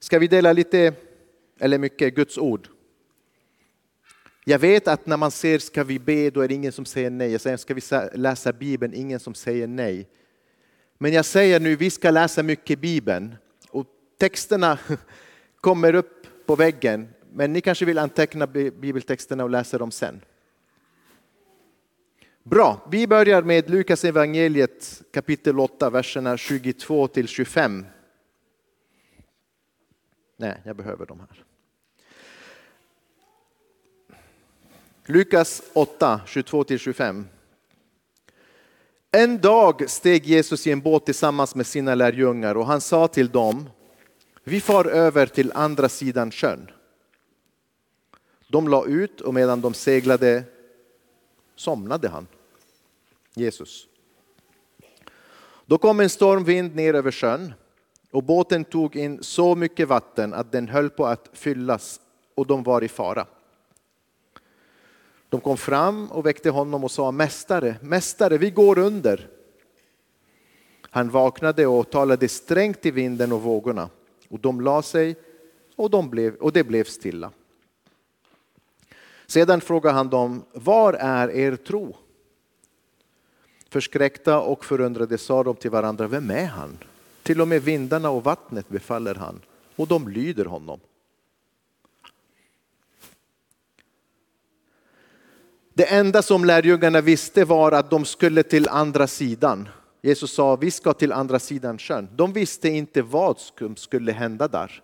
Ska vi dela lite, eller mycket, Guds ord? Jag vet att när man säger ska vi be, då är det ingen som säger nej. Jag säger ska vi läsa Bibeln, ingen som säger nej. Men jag säger nu, vi ska läsa mycket Bibeln. Och texterna kommer upp på väggen, men ni kanske vill anteckna bibeltexterna och läsa dem sen. Bra, vi börjar med Lukas evangeliet kapitel 8, verserna 22 till 25. Nej, jag behöver de här. Lukas 8, 22-25. En dag steg Jesus i en båt tillsammans med sina lärjungar och han sa till dem, vi far över till andra sidan sjön. De la ut och medan de seglade somnade han, Jesus. Då kom en stormvind ner över sjön och båten tog in så mycket vatten att den höll på att fyllas och de var i fara. De kom fram och väckte honom och sa Mästare, Mästare, vi går under. Han vaknade och talade strängt till vinden och vågorna och de la sig och, de blev, och det blev stilla. Sedan frågade han dem, var är er tro? Förskräckta och förundrade sa de till varandra, vem är han? Till och med vindarna och vattnet befaller han och de lyder honom. Det enda som lärjungarna visste var att de skulle till andra sidan. Jesus sa, vi ska till andra sidan sjön. De visste inte vad som skulle hända där.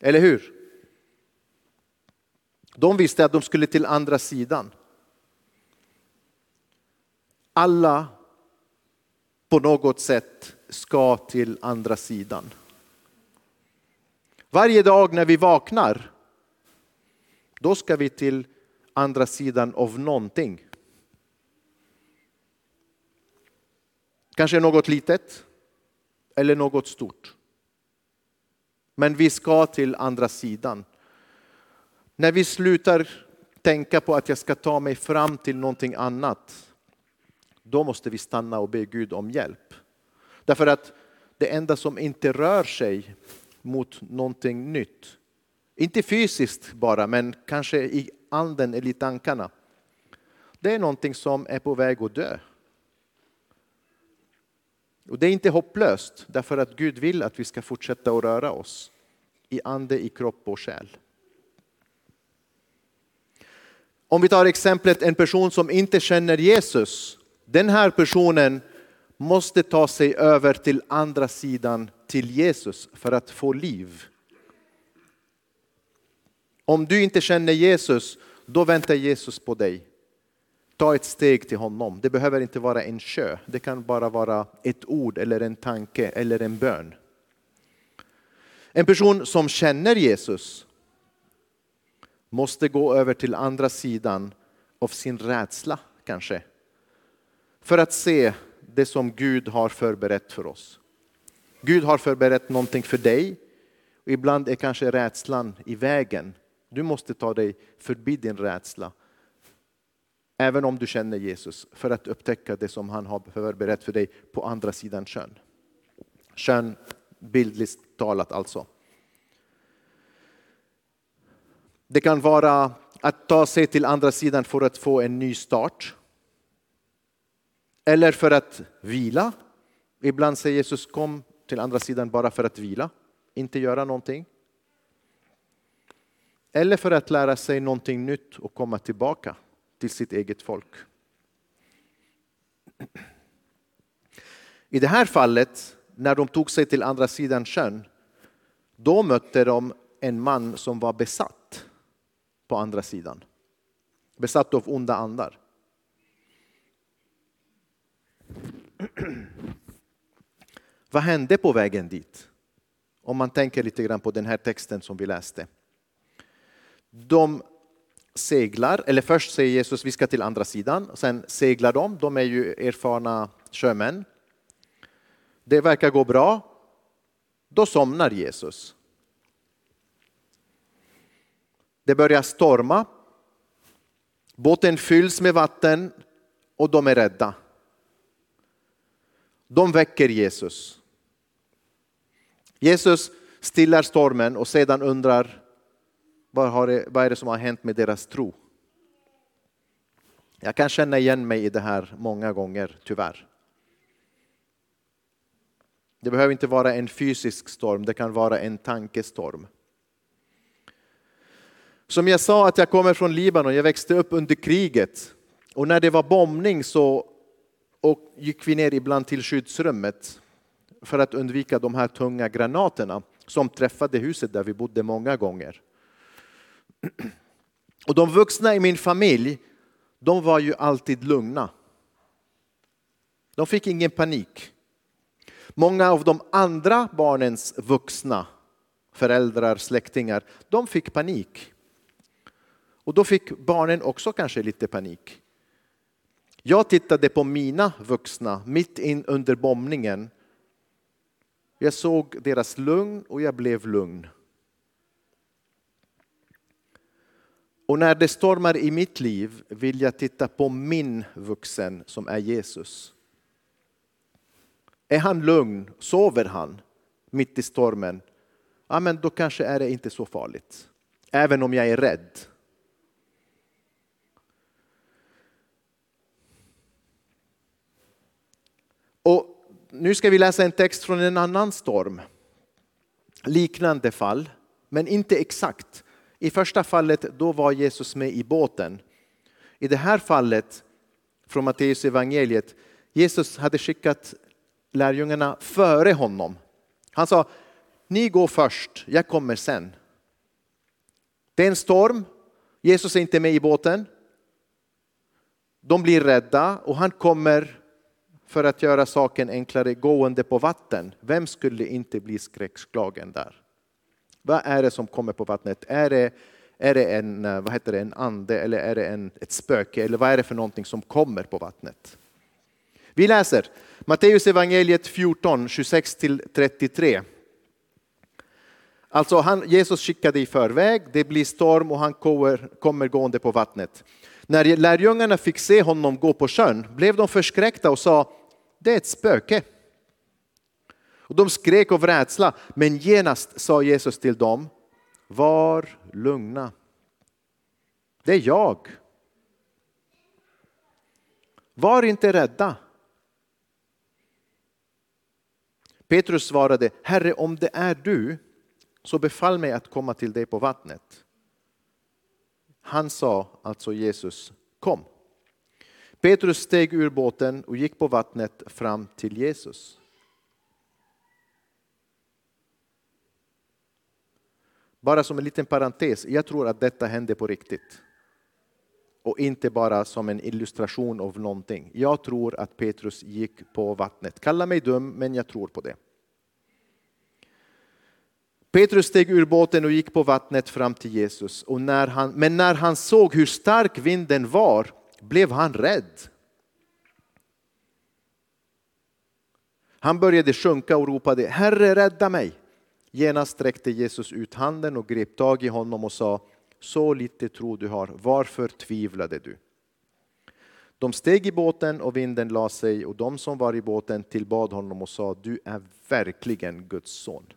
Eller hur? De visste att de skulle till andra sidan. Alla på något sätt ska till andra sidan. Varje dag när vi vaknar, då ska vi till andra sidan av någonting. Kanske något litet eller något stort. Men vi ska till andra sidan. När vi slutar tänka på att jag ska ta mig fram till någonting annat, då måste vi stanna och be Gud om hjälp. Därför att det enda som inte rör sig mot någonting nytt, inte fysiskt bara, men kanske i anden eller i tankarna, det är någonting som är på väg att dö. Och det är inte hopplöst, därför att Gud vill att vi ska fortsätta att röra oss i ande, i kropp och själ. Om vi tar exemplet en person som inte känner Jesus. Den här personen måste ta sig över till andra sidan till Jesus för att få liv. Om du inte känner Jesus, då väntar Jesus på dig. Ta ett steg till honom. Det behöver inte vara en kö. Det kan bara vara ett ord eller en tanke eller en bön. En person som känner Jesus måste gå över till andra sidan av sin rädsla kanske. För att se det som Gud har förberett för oss. Gud har förberett någonting för dig. Och ibland är kanske rädslan i vägen. Du måste ta dig förbi din rädsla. Även om du känner Jesus, för att upptäcka det som han har förberett för dig på andra sidan kön. Kön, bildligt talat alltså. Det kan vara att ta sig till andra sidan för att få en ny start. Eller för att vila. Ibland säger Jesus kom till andra sidan bara för att vila, inte göra någonting. Eller för att lära sig någonting nytt och komma tillbaka till sitt eget folk. I det här fallet, när de tog sig till andra sidan sjön, då mötte de en man som var besatt på andra sidan. Besatt av onda andar. Vad hände på vägen dit? Om man tänker lite grann på den här texten som vi läste. De seglar, eller först säger Jesus vi ska till andra sidan, sen seglar de, de är ju erfarna sjömän. Det verkar gå bra. Då somnar Jesus. Det börjar storma. Båten fylls med vatten och de är rädda. De väcker Jesus. Jesus stillar stormen och sedan undrar vad, har det, vad är det som har hänt med deras tro. Jag kan känna igen mig i det här många gånger, tyvärr. Det behöver inte vara en fysisk storm, det kan vara en tankestorm. Som jag sa att jag kommer från Libanon, jag växte upp under kriget. Och när det var bombning så och gick vi ner ibland till skyddsrummet för att undvika de här tunga granaterna som träffade huset där vi bodde många gånger. Och de vuxna i min familj, de var ju alltid lugna. De fick ingen panik. Många av de andra barnens vuxna, föräldrar, släktingar, de fick panik. Och då fick barnen också kanske lite panik. Jag tittade på mina vuxna mitt in under bombningen. Jag såg deras lugn och jag blev lugn. Och när det stormar i mitt liv vill jag titta på min vuxen som är Jesus. Är han lugn? Sover han mitt i stormen? Ja, men då kanske är det inte så farligt. Även om jag är rädd. Och nu ska vi läsa en text från en annan storm. Liknande fall, men inte exakt. I första fallet då var Jesus med i båten. I det här fallet från Matteus evangeliet, Jesus hade skickat lärjungarna före honom. Han sa, ni går först, jag kommer sen. Det är en storm, Jesus är inte med i båten. De blir rädda och han kommer för att göra saken enklare gående på vatten. Vem skulle inte bli skräckslagen där? Vad är det som kommer på vattnet? Är det, är det en, eh, vad heter det, en ande eller är det en, ett spöke? Eller vad är det för någonting som kommer på vattnet? Vi läser Matteus evangeliet 14, 26-33. Alltså han, Jesus skickade i förväg, det blir storm och han kommer, kommer gående på vattnet. När lärjungarna fick se honom gå på sjön blev de förskräckta och sa, det är ett spöke. Och de skrek av rädsla, men genast sa Jesus till dem, var lugna. Det är jag. Var inte rädda. Petrus svarade, Herre om det är du, så befall mig att komma till dig på vattnet. Han sa alltså Jesus, kom. Petrus steg ur båten och gick på vattnet fram till Jesus. Bara som en liten parentes, jag tror att detta hände på riktigt. Och inte bara som en illustration av någonting. Jag tror att Petrus gick på vattnet. Kalla mig dum, men jag tror på det. Petrus steg ur båten och gick på vattnet fram till Jesus. Och när han, men när han såg hur stark vinden var blev han rädd. Han började sjunka och ropade Herre rädda mig. Genast sträckte Jesus ut handen och grep tag i honom och sa Så lite tro du har, varför tvivlade du? De steg i båten och vinden la sig och de som var i båten tillbad honom och sa Du är verkligen Guds son.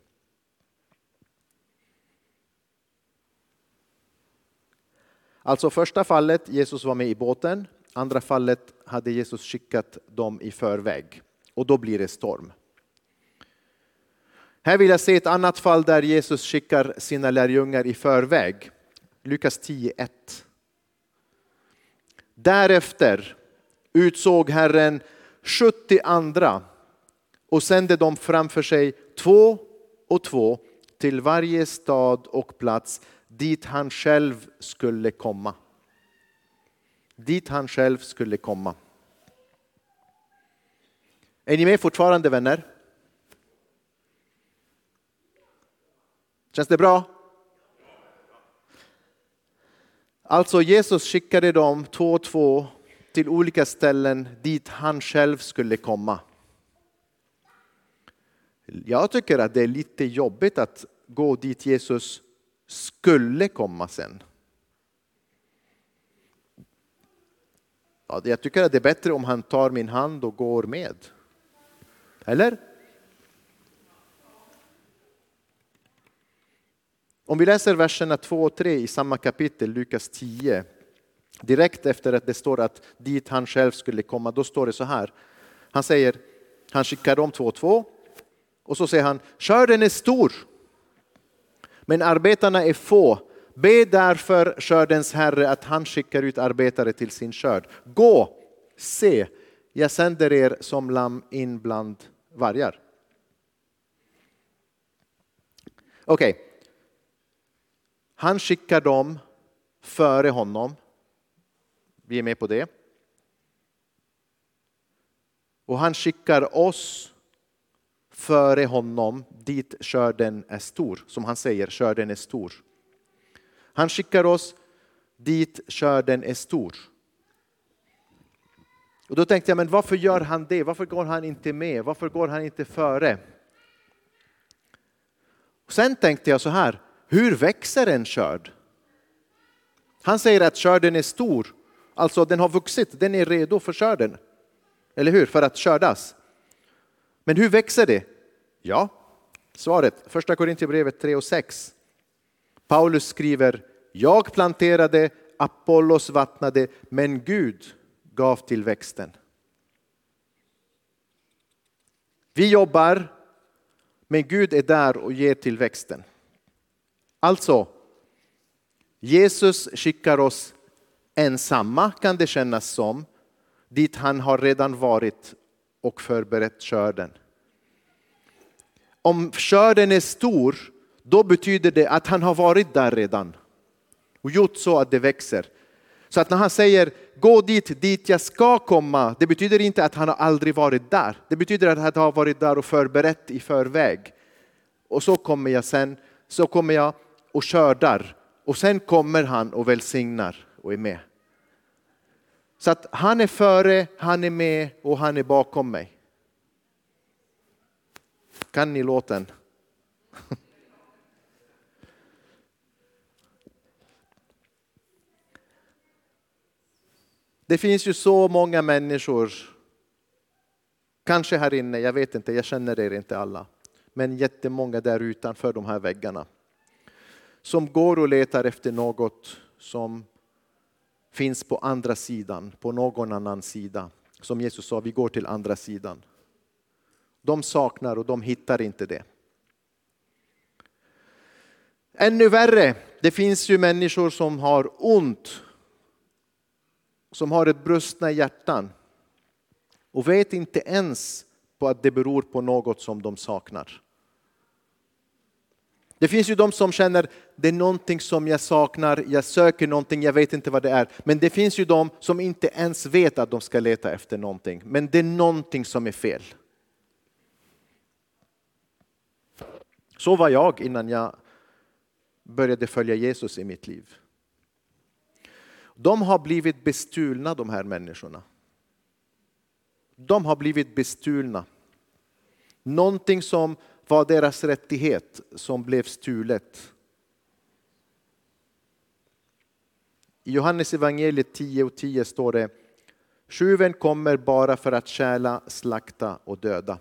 Alltså första fallet, Jesus var med i båten. Andra fallet hade Jesus skickat dem i förväg och då blir det storm. Här vill jag se ett annat fall där Jesus skickar sina lärjungar i förväg. Lukas 10.1. Därefter utsåg Herren 70 andra och sände dem framför sig två och två till varje stad och plats dit han själv skulle komma. Dit han själv skulle komma. Är ni med fortfarande vänner? Känns det bra? Alltså Jesus skickade dem två och två till olika ställen dit han själv skulle komma. Jag tycker att det är lite jobbigt att gå dit Jesus skulle komma sen. Ja, jag tycker att det är bättre om han tar min hand och går med. Eller? Om vi läser verserna 2 och 3 i samma kapitel, Lukas 10, direkt efter att det står att dit han själv skulle komma, då står det så här. Han säger, han skickar dem två och två och så säger han, skörden är stor, men arbetarna är få. Be därför skördens herre att han skickar ut arbetare till sin skörd. Gå, se, jag sänder er som lamm in bland vargar. Okej, okay. han skickar dem före honom. Vi är med på det. Och han skickar oss före honom dit skörden är stor. Som han säger, skörden är stor. Han skickar oss dit skörden är stor. Och då tänkte jag, men varför gör han det? Varför går han inte med? Varför går han inte före? Och sen tänkte jag så här, hur växer en skörd? Han säger att skörden är stor, alltså den har vuxit, den är redo för skörden. Eller hur? För att skördas. Men hur växer det? Ja, svaret, första Korintierbrevet 3 och 6. Paulus skriver, jag planterade, Apollos vattnade, men Gud gav till växten. Vi jobbar, men Gud är där och ger till växten. Alltså, Jesus skickar oss ensamma kan det kännas som, dit han har redan varit och förberett skörden. Om skörden är stor, då betyder det att han har varit där redan och gjort så att det växer. Så att när han säger gå dit, dit jag ska komma, det betyder inte att han har aldrig varit där. Det betyder att han har varit där och förberett i förväg. Och så kommer jag sen, så kommer jag och skördar. Och sen kommer han och välsignar och är med. Så att han är före, han är med och han är bakom mig. Kan ni låten? Det finns ju så många människor, kanske här inne, jag vet inte, jag känner er inte alla, men jättemånga där utanför de här väggarna som går och letar efter något som finns på andra sidan, på någon annan sida. Som Jesus sa, vi går till andra sidan. De saknar och de hittar inte det. Ännu värre, det finns ju människor som har ont, som har ett brustna hjärtan och vet inte ens på att det beror på något som de saknar. Det finns ju de som känner det är någonting som jag saknar, jag söker någonting, jag vet inte vad det är. Men det finns ju de som inte ens vet att de ska leta efter någonting. Men det är någonting som är fel. Så var jag innan jag började följa Jesus i mitt liv. De har blivit bestulna de här människorna. De har blivit bestulna. Någonting som var deras rättighet som blev stulet. I Johannes evangeliet 10 och 10 står det Tjuven kommer bara för att stjäla, slakta och döda.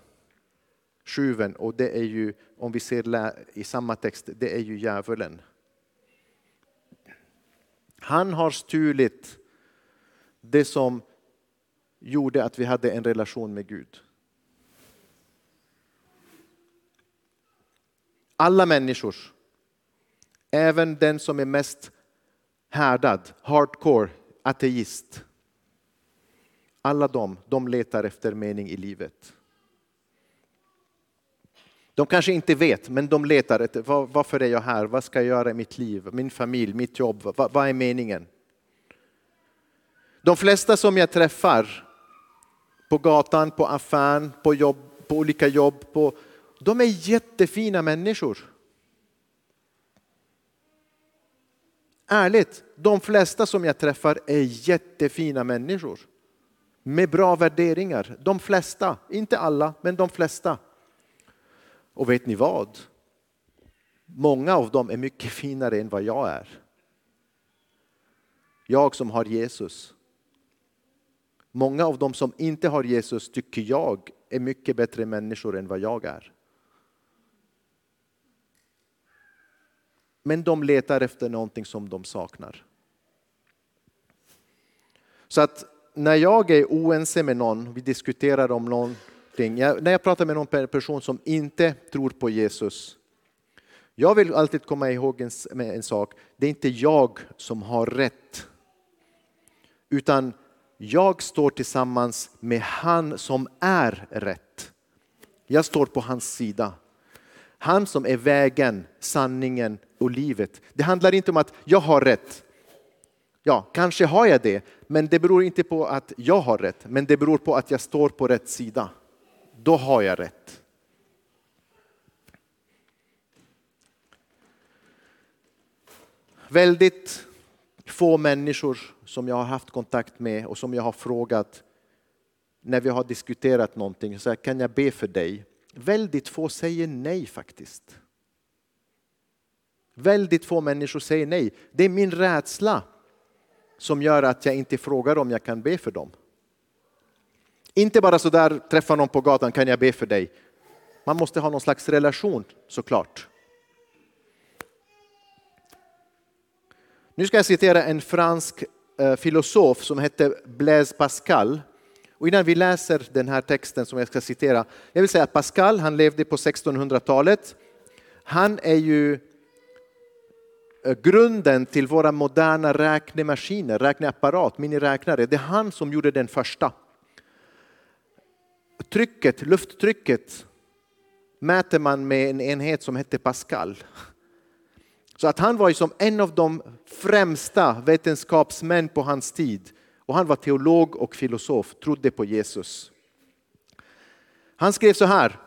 Tjuven, och det är ju, om vi ser i samma text, det är ju djävulen. Han har stulit det som gjorde att vi hade en relation med Gud. Alla människor, även den som är mest härdad, hardcore, ateist. Alla de, de letar efter mening i livet. De kanske inte vet, men de letar efter varför är jag här? Vad ska jag göra i mitt liv, min familj, mitt jobb? Vad, vad är meningen? De flesta som jag träffar på gatan, på affären, på, jobb, på olika jobb, på, de är jättefina människor. Ärligt, de flesta som jag träffar är jättefina människor. Med bra värderingar. De flesta, inte alla, men de flesta. Och vet ni vad? Många av dem är mycket finare än vad jag är. Jag som har Jesus. Många av dem som inte har Jesus tycker jag är mycket bättre människor än vad jag är. Men de letar efter någonting som de saknar. Så att när jag är oense med någon, vi diskuterar om kring, jag, när jag pratar med någon person som inte tror på Jesus, jag vill alltid komma ihåg en, en sak, det är inte jag som har rätt. Utan jag står tillsammans med han som är rätt. Jag står på hans sida. Han som är vägen, sanningen och livet. Det handlar inte om att jag har rätt. Ja, kanske har jag det, men det beror inte på att jag har rätt, men det beror på att jag står på rätt sida. Då har jag rätt. Väldigt få människor som jag har haft kontakt med och som jag har frågat när vi har diskuterat någonting, så här, kan jag be för dig? Väldigt få säger nej faktiskt. Väldigt få människor säger nej. Det är min rädsla som gör att jag inte frågar om jag kan be för dem. Inte bara så där träffa någon på gatan, kan jag be för dig? Man måste ha någon slags relation såklart. Nu ska jag citera en fransk eh, filosof som hette Blaise Pascal. Och innan vi läser den här texten som jag ska citera, jag vill säga att Pascal han levde på 1600-talet. Han är ju eh, grunden till våra moderna räknemaskiner, räkneapparat, miniräknare. Det är han som gjorde den första. Trycket, lufttrycket mäter man med en enhet som hette Pascal. Så att han var ju som en av de främsta vetenskapsmän på hans tid. Och han var teolog och filosof, trodde på Jesus. Han skrev så här.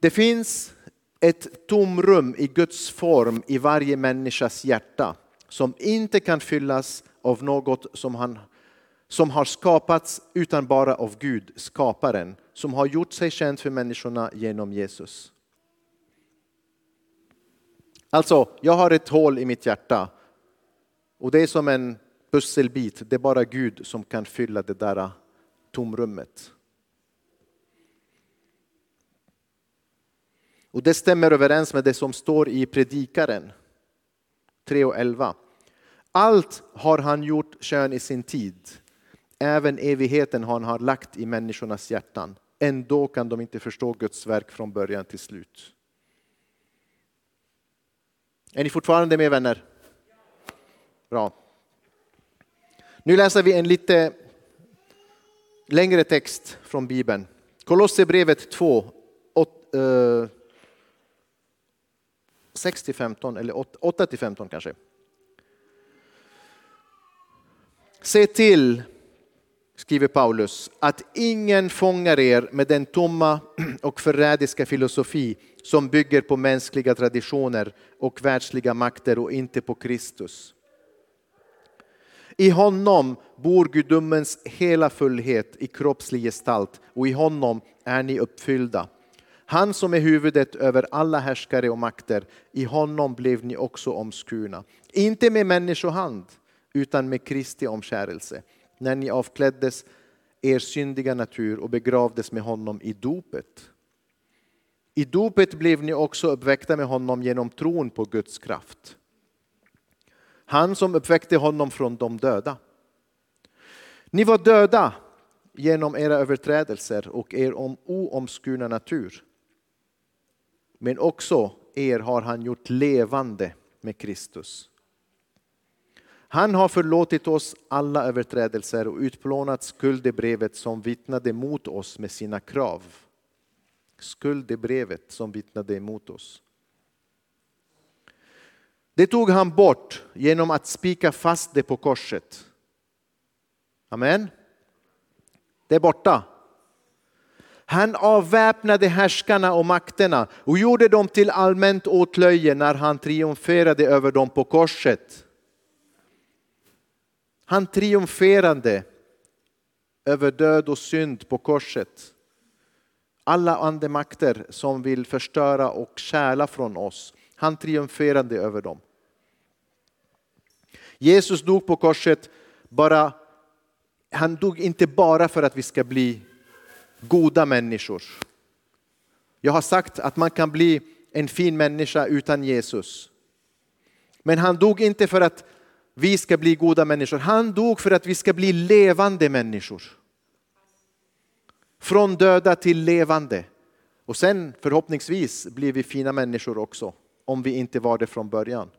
Det finns ett tomrum i Guds form i varje människas hjärta som inte kan fyllas av något som, han, som har skapats utan bara av Gud, skaparen, som har gjort sig känd för människorna genom Jesus. Alltså, jag har ett hål i mitt hjärta och det är som en pusselbit. Det är bara Gud som kan fylla det där tomrummet. Och det stämmer överens med det som står i Predikaren 3 och 11. Allt har han gjort kön i sin tid. Även evigheten har han lagt i människornas hjärtan. Ändå kan de inte förstå Guds verk från början till slut. Är ni fortfarande med vänner? Bra. Nu läser vi en lite längre text från Bibeln. Kolosserbrevet 2, 6-15 eh, eller 8-15 kanske. Se till, skriver Paulus, att ingen fångar er med den tomma och förrädiska filosofi som bygger på mänskliga traditioner och världsliga makter och inte på Kristus. I honom bor gudomens hela fullhet i kroppslig gestalt och i honom är ni uppfyllda. Han som är huvudet över alla härskare och makter, i honom blev ni också omskurna. Inte med människohand, utan med Kristi omskärelse, när ni avkläddes er syndiga natur och begravdes med honom i dopet. I dopet blev ni också uppväckta med honom genom tron på Guds kraft. Han som uppväckte honom från de döda. Ni var döda genom era överträdelser och er oomskurna natur. Men också er har han gjort levande med Kristus. Han har förlåtit oss alla överträdelser och utplånat skuldebrevet som vittnade mot oss med sina krav skuldebrevet som vittnade emot oss. Det tog han bort genom att spika fast det på korset. Amen. Det är borta. Han avväpnade härskarna och makterna och gjorde dem till allmänt åtlöje när han triumferade över dem på korset. Han triumferade över död och synd på korset alla andemakter som vill förstöra och stjäla från oss. Han triumferade över dem. Jesus dog på korset, bara, han dog inte bara för att vi ska bli goda människor. Jag har sagt att man kan bli en fin människa utan Jesus. Men han dog inte för att vi ska bli goda människor. Han dog för att vi ska bli levande människor. Från döda till levande. Och sen förhoppningsvis blir vi fina människor också, om vi inte var det från början.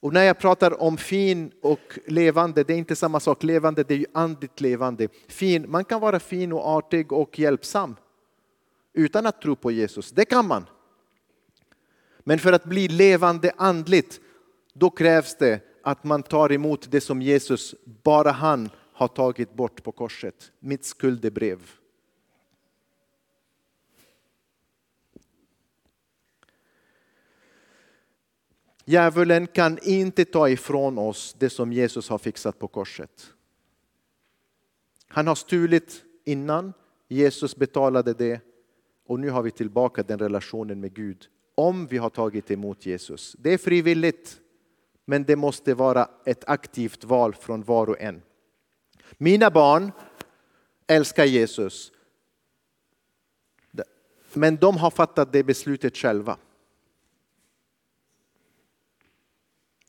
Och när jag pratar om fin och levande, det är inte samma sak. Levande, det är ju andligt levande. Fin, man kan vara fin och artig och hjälpsam utan att tro på Jesus. Det kan man. Men för att bli levande andligt, då krävs det att man tar emot det som Jesus, bara han, har tagit bort på korset. Mitt skuldebrev. Djävulen kan inte ta ifrån oss det som Jesus har fixat på korset. Han har stulit innan, Jesus betalade det och nu har vi tillbaka den relationen med Gud. Om vi har tagit emot Jesus. Det är frivilligt, men det måste vara ett aktivt val från var och en. Mina barn älskar Jesus. Men de har fattat det beslutet själva.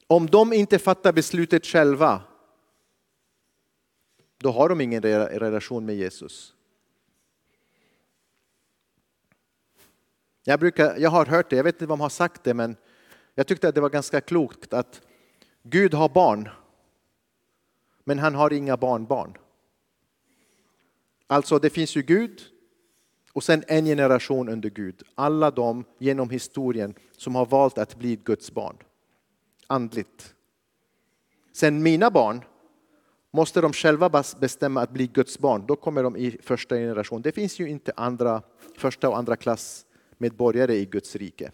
Om de inte fattar beslutet själva, då har de ingen relation med Jesus. Jag, brukar, jag har hört det, jag vet inte vem har sagt det, men jag tyckte att det var ganska klokt att Gud har barn, men han har inga barnbarn. Alltså det finns ju Gud och sen en generation under Gud. Alla de genom historien som har valt att bli Guds barn andligt. Sen mina barn, måste de själva bestämma att bli Guds barn, då kommer de i första generation. Det finns ju inte andra, första och andra klass medborgare i Guds rike.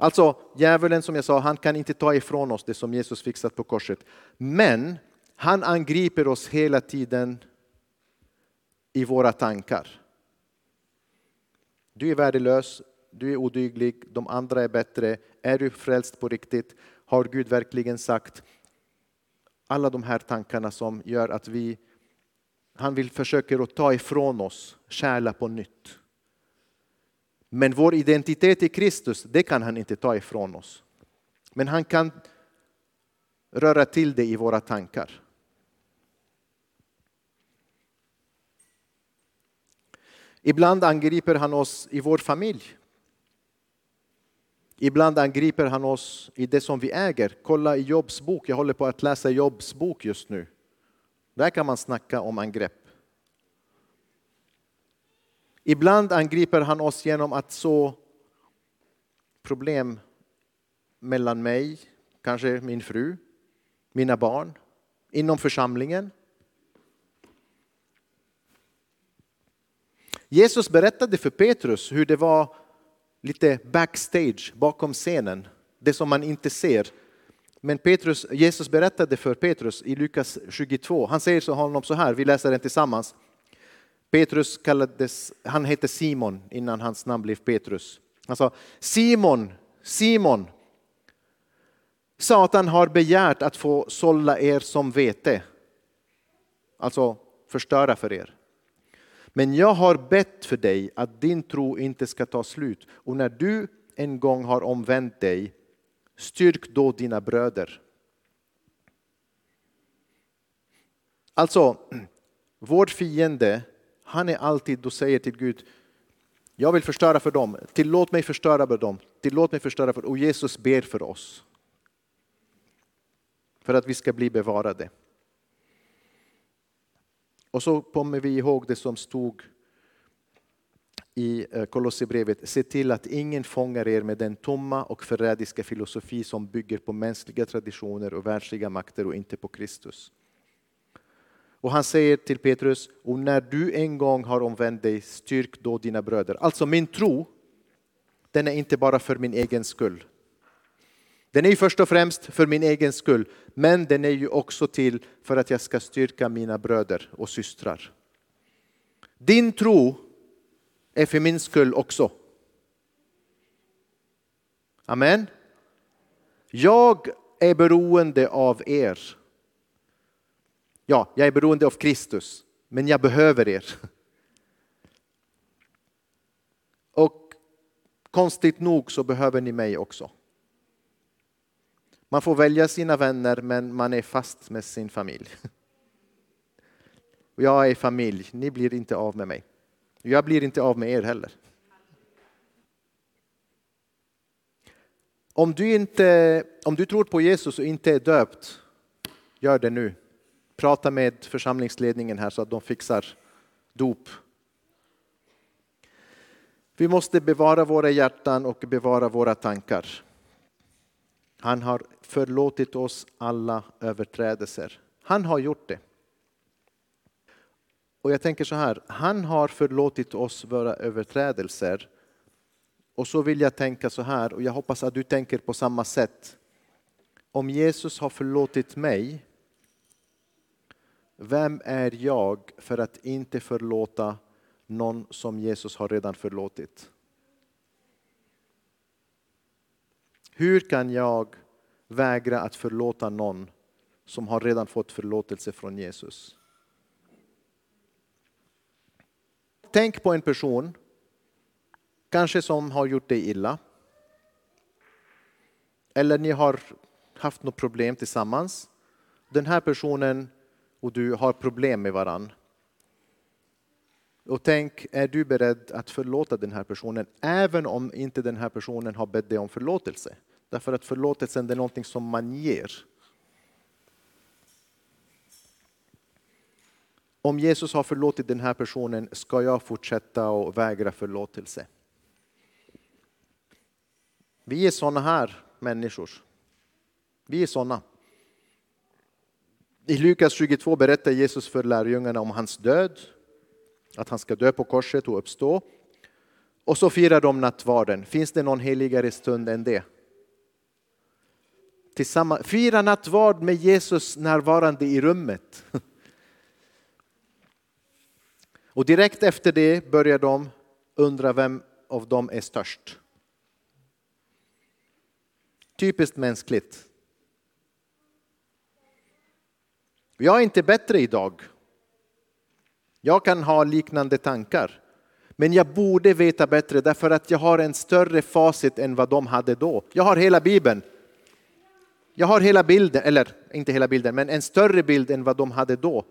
Alltså, djävulen som jag sa, han kan inte ta ifrån oss det som Jesus fixat på korset. Men han angriper oss hela tiden i våra tankar. Du är värdelös, du är odyglig, de andra är bättre. Är du frälst på riktigt? Har Gud verkligen sagt? Alla de här tankarna som gör att vi, han vill försöka att ta ifrån oss kärla på nytt. Men vår identitet i Kristus, det kan han inte ta ifrån oss. Men han kan röra till det i våra tankar. Ibland angriper han oss i vår familj. Ibland angriper han oss i det som vi äger. Kolla i Jobs bok, jag håller på att läsa Jobs bok just nu. Där kan man snacka om angrepp. Ibland angriper han oss genom att så problem mellan mig, kanske min fru, mina barn, inom församlingen. Jesus berättade för Petrus hur det var lite backstage, bakom scenen, det som man inte ser. Men Petrus, Jesus berättade för Petrus i Lukas 22, han säger så honom så här, vi läser den tillsammans. Petrus kallades, han hette Simon innan hans namn blev Petrus. Han sa Simon, Simon, Satan har begärt att få sålla er som vete. Alltså förstöra för er. Men jag har bett för dig att din tro inte ska ta slut. Och när du en gång har omvänt dig, styrk då dina bröder. Alltså, vår fiende, han är alltid och säger till Gud, jag vill förstöra för dem, tillåt mig förstöra för dem, tillåt mig förstöra för dem. Och Jesus ber för oss. För att vi ska bli bevarade. Och så kommer vi ihåg det som stod i eh, Kolosserbrevet. Se till att ingen fångar er med den tomma och förrädiska filosofi som bygger på mänskliga traditioner och världsliga makter och inte på Kristus. Och han säger till Petrus, och när du en gång har omvänt dig, styrk då dina bröder. Alltså min tro, den är inte bara för min egen skull. Den är ju först och främst för min egen skull, men den är ju också till för att jag ska styrka mina bröder och systrar. Din tro är för min skull också. Amen. Jag är beroende av er. Ja, jag är beroende av Kristus, men jag behöver er. Och Konstigt nog så behöver ni mig också. Man får välja sina vänner men man är fast med sin familj. Jag är familj, ni blir inte av med mig. Jag blir inte av med er heller. Om du, inte, om du tror på Jesus och inte är döpt, gör det nu. Prata med församlingsledningen här så att de fixar dop. Vi måste bevara våra hjärtan och bevara våra tankar. Han har förlåtit oss alla överträdelser. Han har gjort det. Och jag tänker så här, han har förlåtit oss våra överträdelser. Och så vill jag tänka så här, och jag hoppas att du tänker på samma sätt. Om Jesus har förlåtit mig, vem är jag för att inte förlåta någon som Jesus har redan förlåtit? Hur kan jag vägra att förlåta någon som har redan fått förlåtelse från Jesus? Tänk på en person, kanske som har gjort dig illa. Eller ni har haft något problem tillsammans. Den här personen och du har problem med varann. Och tänk, är du beredd att förlåta den här personen även om inte den här personen har bett dig om förlåtelse? Därför att förlåtelsen är någonting som man ger. Om Jesus har förlåtit den här personen, ska jag fortsätta och vägra förlåtelse? Vi är sådana här människor. Vi är sådana. I Lukas 22 berättar Jesus för lärjungarna om hans död, att han ska dö på korset och uppstå. Och så firar de nattvarden. Finns det någon heligare stund än det? Tillsammans. Fira nattvard med Jesus närvarande i rummet. Och direkt efter det börjar de undra vem av dem är störst. Typiskt mänskligt. Jag är inte bättre idag. Jag kan ha liknande tankar. Men jag borde veta bättre därför att jag har en större facit än vad de hade då. Jag har hela Bibeln. Jag har hela bilden, eller inte hela bilden, men en större bild än vad de hade då.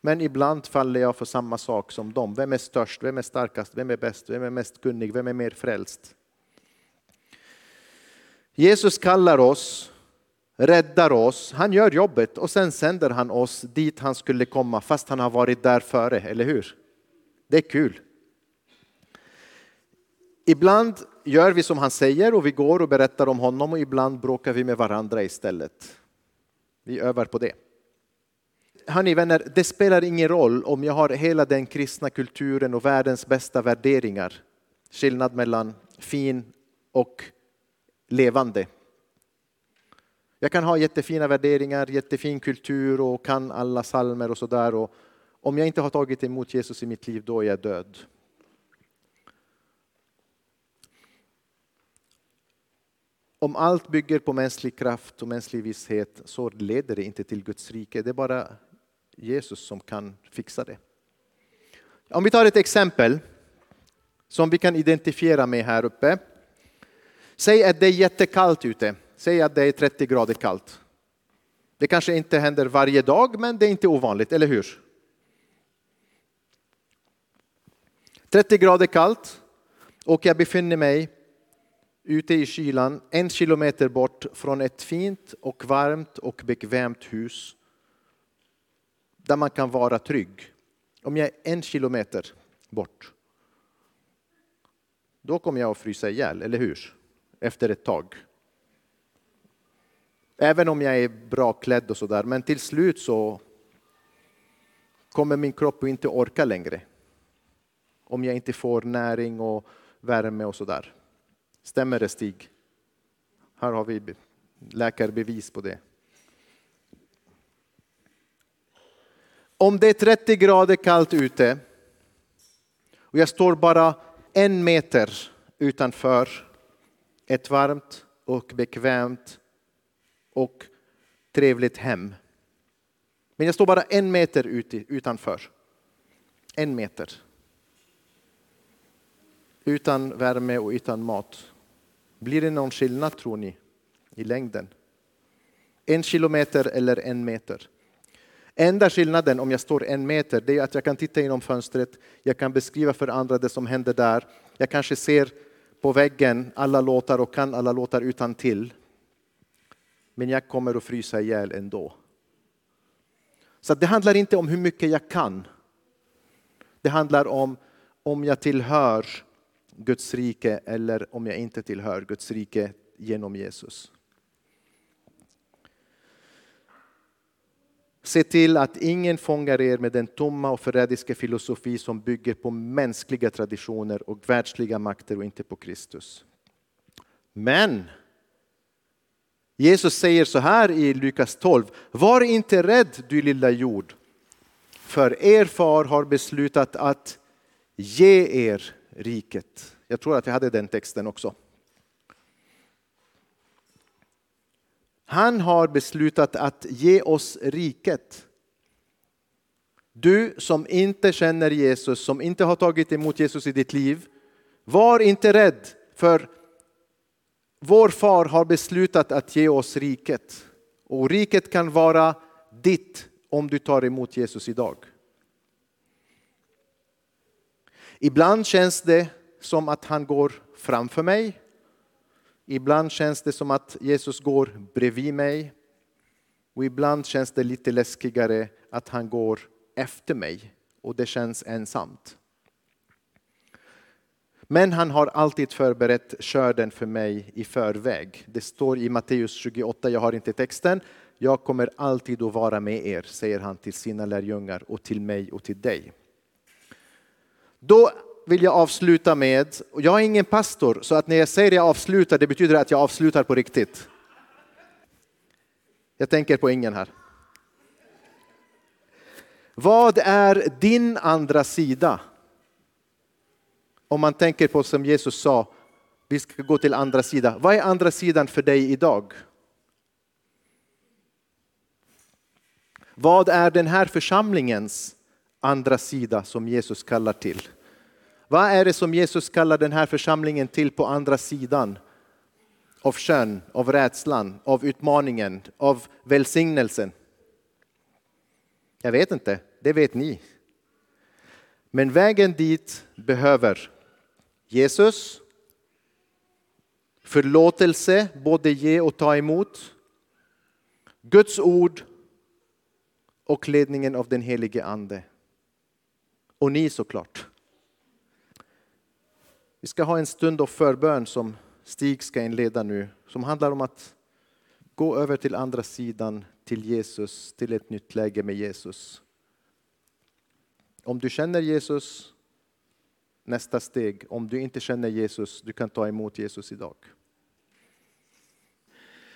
Men ibland faller jag för samma sak som dem. Vem är störst? Vem är starkast? Vem är bäst? Vem är mest kunnig? Vem är mer frälst? Jesus kallar oss, räddar oss, han gör jobbet och sen sänder han oss dit han skulle komma fast han har varit där före, eller hur? Det är kul. Ibland gör vi som han säger och vi går och berättar om honom och ibland bråkar vi med varandra istället. Vi övar på det. Hörni vänner, det spelar ingen roll om jag har hela den kristna kulturen och världens bästa värderingar. Skillnad mellan fin och levande. Jag kan ha jättefina värderingar, jättefin kultur och kan alla salmer och sådär. Om jag inte har tagit emot Jesus i mitt liv, då är jag död. Om allt bygger på mänsklig kraft och mänsklig visshet så leder det inte till Guds rike. Det är bara Jesus som kan fixa det. Om vi tar ett exempel som vi kan identifiera med här uppe. Säg att det är jättekallt ute. Säg att det är 30 grader kallt. Det kanske inte händer varje dag, men det är inte ovanligt, eller hur? 30 grader kallt och jag befinner mig ute i kylan en kilometer bort från ett fint och varmt och bekvämt hus där man kan vara trygg. Om jag är en kilometer bort, då kommer jag att frysa ihjäl, eller hur? Efter ett tag. Även om jag är bra klädd och sådär, men till slut så kommer min kropp inte orka längre. Om jag inte får näring och värme och sådär. Stämmer det Stig? Här har vi läkarbevis på det. Om det är 30 grader kallt ute och jag står bara en meter utanför ett varmt och bekvämt och trevligt hem. Men jag står bara en meter utanför. En meter. utan värme och utan mat. Blir det någon skillnad tror ni i längden? En kilometer eller en meter? Enda skillnaden om jag står en meter det är att jag kan titta genom fönstret, jag kan beskriva för andra det som händer där. Jag kanske ser på väggen alla låtar och kan alla låtar utan till. Men jag kommer att frysa ihjäl ändå. Så det handlar inte om hur mycket jag kan. Det handlar om om jag tillhör Guds rike eller om jag inte tillhör Guds rike genom Jesus. Se till att ingen fångar er med den tomma och förrädiska filosofi som bygger på mänskliga traditioner och världsliga makter och inte på Kristus. Men Jesus säger så här i Lukas 12. Var inte rädd du lilla jord, för er far har beslutat att ge er riket. Jag tror att jag hade den texten också. Han har beslutat att ge oss riket. Du som inte känner Jesus, som inte har tagit emot Jesus i ditt liv, var inte rädd för vår far har beslutat att ge oss riket. Och riket kan vara ditt om du tar emot Jesus idag. Ibland känns det som att han går framför mig. Ibland känns det som att Jesus går bredvid mig. Och ibland känns det lite läskigare att han går efter mig och det känns ensamt. Men han har alltid förberett körden för mig i förväg. Det står i Matteus 28, jag har inte texten. Jag kommer alltid att vara med er, säger han till sina lärjungar och till mig och till dig. Då vill jag avsluta med, och jag är ingen pastor, så att när jag säger jag avslutar, det betyder att jag avslutar på riktigt. Jag tänker på ingen här. Vad är din andra sida? Om man tänker på som Jesus sa, vi ska gå till andra sidan. Vad är andra sidan för dig idag? Vad är den här församlingens andra sida som Jesus kallar till? Vad är det som Jesus kallar den här församlingen till på andra sidan? Av kön, av rädslan, av utmaningen, av välsignelsen? Jag vet inte, det vet ni. Men vägen dit behöver Jesus, förlåtelse, både ge och ta emot, Guds ord och ledningen av den helige Ande. Och ni såklart. Vi ska ha en stund av förbön som Stig ska inleda nu, som handlar om att gå över till andra sidan, till Jesus, till ett nytt läge med Jesus. Om du känner Jesus, nästa steg. Om du inte känner Jesus, du kan ta emot Jesus idag.